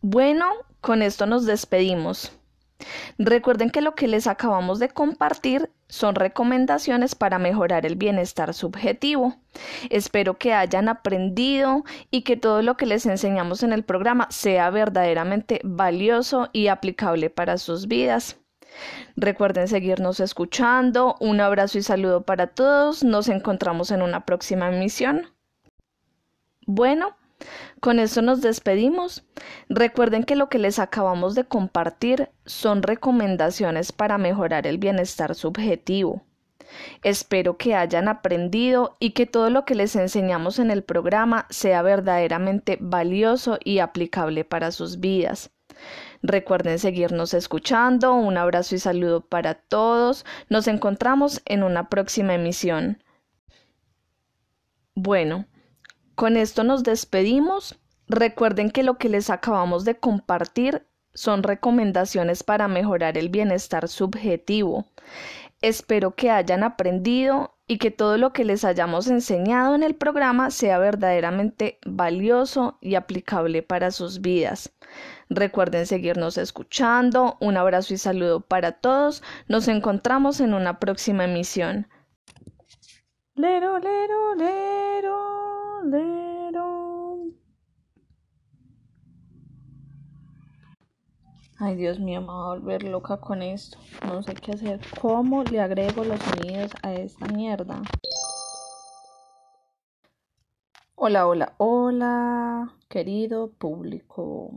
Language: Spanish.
Bueno, con esto nos despedimos. Recuerden que lo que les acabamos de compartir son recomendaciones para mejorar el bienestar subjetivo. Espero que hayan aprendido y que todo lo que les enseñamos en el programa sea verdaderamente valioso y aplicable para sus vidas. Recuerden seguirnos escuchando. Un abrazo y saludo para todos. Nos encontramos en una próxima emisión. Bueno, con eso nos despedimos. Recuerden que lo que les acabamos de compartir son recomendaciones para mejorar el bienestar subjetivo. Espero que hayan aprendido y que todo lo que les enseñamos en el programa sea verdaderamente valioso y aplicable para sus vidas. Recuerden seguirnos escuchando. Un abrazo y saludo para todos. Nos encontramos en una próxima emisión. Bueno, con esto nos despedimos. Recuerden que lo que les acabamos de compartir son recomendaciones para mejorar el bienestar subjetivo. Espero que hayan aprendido y que todo lo que les hayamos enseñado en el programa sea verdaderamente valioso y aplicable para sus vidas. Recuerden seguirnos escuchando. Un abrazo y saludo para todos. Nos encontramos en una próxima emisión. Lero, lero, lero. Ay, Dios mío, me voy a volver loca con esto. No sé qué hacer. ¿Cómo le agrego los sonidos a esta mierda? Hola, hola, hola, querido público.